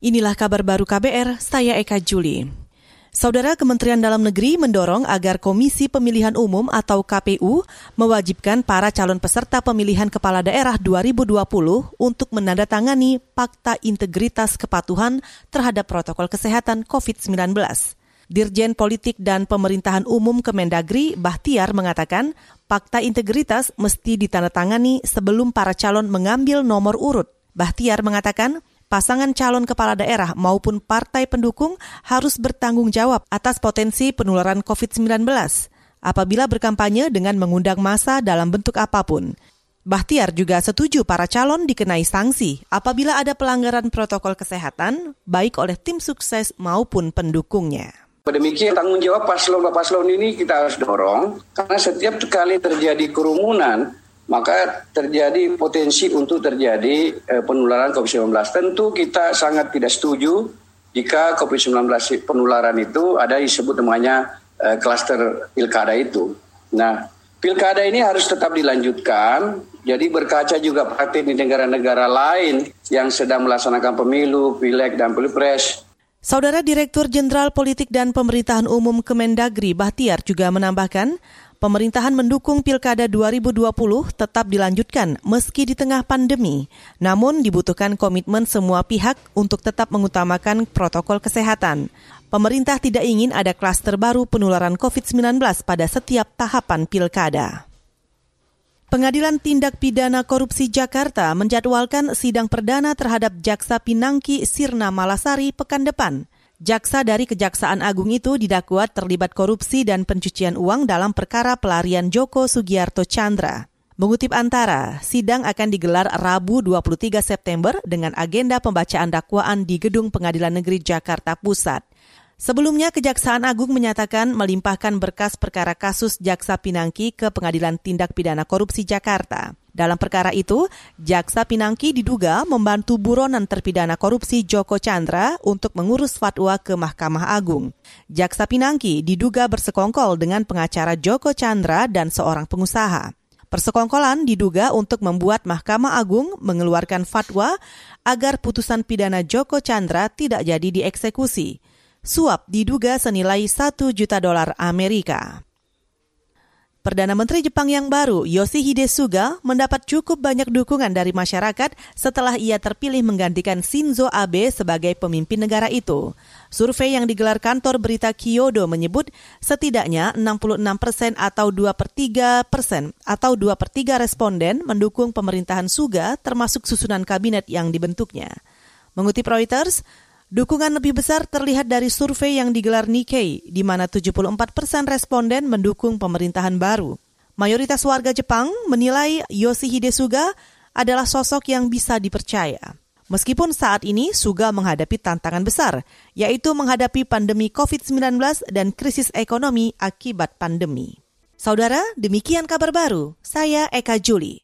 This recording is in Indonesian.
Inilah kabar baru KBR, saya Eka Juli. Saudara Kementerian Dalam Negeri mendorong agar Komisi Pemilihan Umum atau KPU mewajibkan para calon peserta pemilihan kepala daerah 2020 untuk menandatangani Fakta Integritas Kepatuhan terhadap protokol kesehatan COVID-19. Dirjen Politik dan Pemerintahan Umum Kemendagri Bahtiar mengatakan fakta integritas mesti ditandatangani sebelum para calon mengambil nomor urut. Bahtiar mengatakan pasangan calon kepala daerah maupun partai pendukung harus bertanggung jawab atas potensi penularan COVID-19 apabila berkampanye dengan mengundang massa dalam bentuk apa pun. Bahtiar juga setuju para calon dikenai sanksi apabila ada pelanggaran protokol kesehatan, baik oleh tim sukses maupun pendukungnya. Demikian tanggung jawab paslon-paslon ini kita harus dorong, karena setiap kali terjadi kerumunan, maka terjadi potensi untuk terjadi eh, penularan COVID-19. Tentu kita sangat tidak setuju jika COVID-19 penularan itu ada disebut namanya eh, klaster pilkada itu. Nah, pilkada ini harus tetap dilanjutkan. Jadi berkaca juga praktik di negara-negara lain yang sedang melaksanakan pemilu, pileg, dan pilpres. Saudara Direktur Jenderal Politik dan Pemerintahan Umum Kemendagri Bahtiar juga menambahkan, Pemerintahan mendukung Pilkada 2020 tetap dilanjutkan meski di tengah pandemi. Namun dibutuhkan komitmen semua pihak untuk tetap mengutamakan protokol kesehatan. Pemerintah tidak ingin ada klaster baru penularan COVID-19 pada setiap tahapan pilkada. Pengadilan Tindak Pidana Korupsi Jakarta menjadwalkan sidang perdana terhadap Jaksa Pinangki Sirna Malasari pekan depan. Jaksa dari Kejaksaan Agung itu didakwa terlibat korupsi dan pencucian uang dalam perkara pelarian Joko Sugiarto Chandra. Mengutip antara, sidang akan digelar Rabu 23 September dengan agenda pembacaan dakwaan di Gedung Pengadilan Negeri Jakarta Pusat. Sebelumnya, Kejaksaan Agung menyatakan melimpahkan berkas perkara kasus Jaksa Pinangki ke Pengadilan Tindak Pidana Korupsi Jakarta. Dalam perkara itu, Jaksa Pinangki diduga membantu buronan terpidana korupsi Joko Chandra untuk mengurus fatwa ke Mahkamah Agung. Jaksa Pinangki diduga bersekongkol dengan pengacara Joko Chandra dan seorang pengusaha. Persekongkolan diduga untuk membuat Mahkamah Agung mengeluarkan fatwa agar putusan pidana Joko Chandra tidak jadi dieksekusi. Suap diduga senilai 1 juta dolar Amerika. Perdana Menteri Jepang yang baru, Yoshihide Suga, mendapat cukup banyak dukungan dari masyarakat setelah ia terpilih menggantikan Shinzo Abe sebagai pemimpin negara itu. Survei yang digelar kantor berita Kyodo menyebut setidaknya 66 persen atau 2 per 3 persen atau 2 per 3 responden mendukung pemerintahan Suga termasuk susunan kabinet yang dibentuknya. Mengutip Reuters, Dukungan lebih besar terlihat dari survei yang digelar Nikkei, di mana 74 persen responden mendukung pemerintahan baru. Mayoritas warga Jepang menilai Yoshihide Suga adalah sosok yang bisa dipercaya. Meskipun saat ini Suga menghadapi tantangan besar, yaitu menghadapi pandemi COVID-19 dan krisis ekonomi akibat pandemi. Saudara, demikian kabar baru. Saya Eka Juli.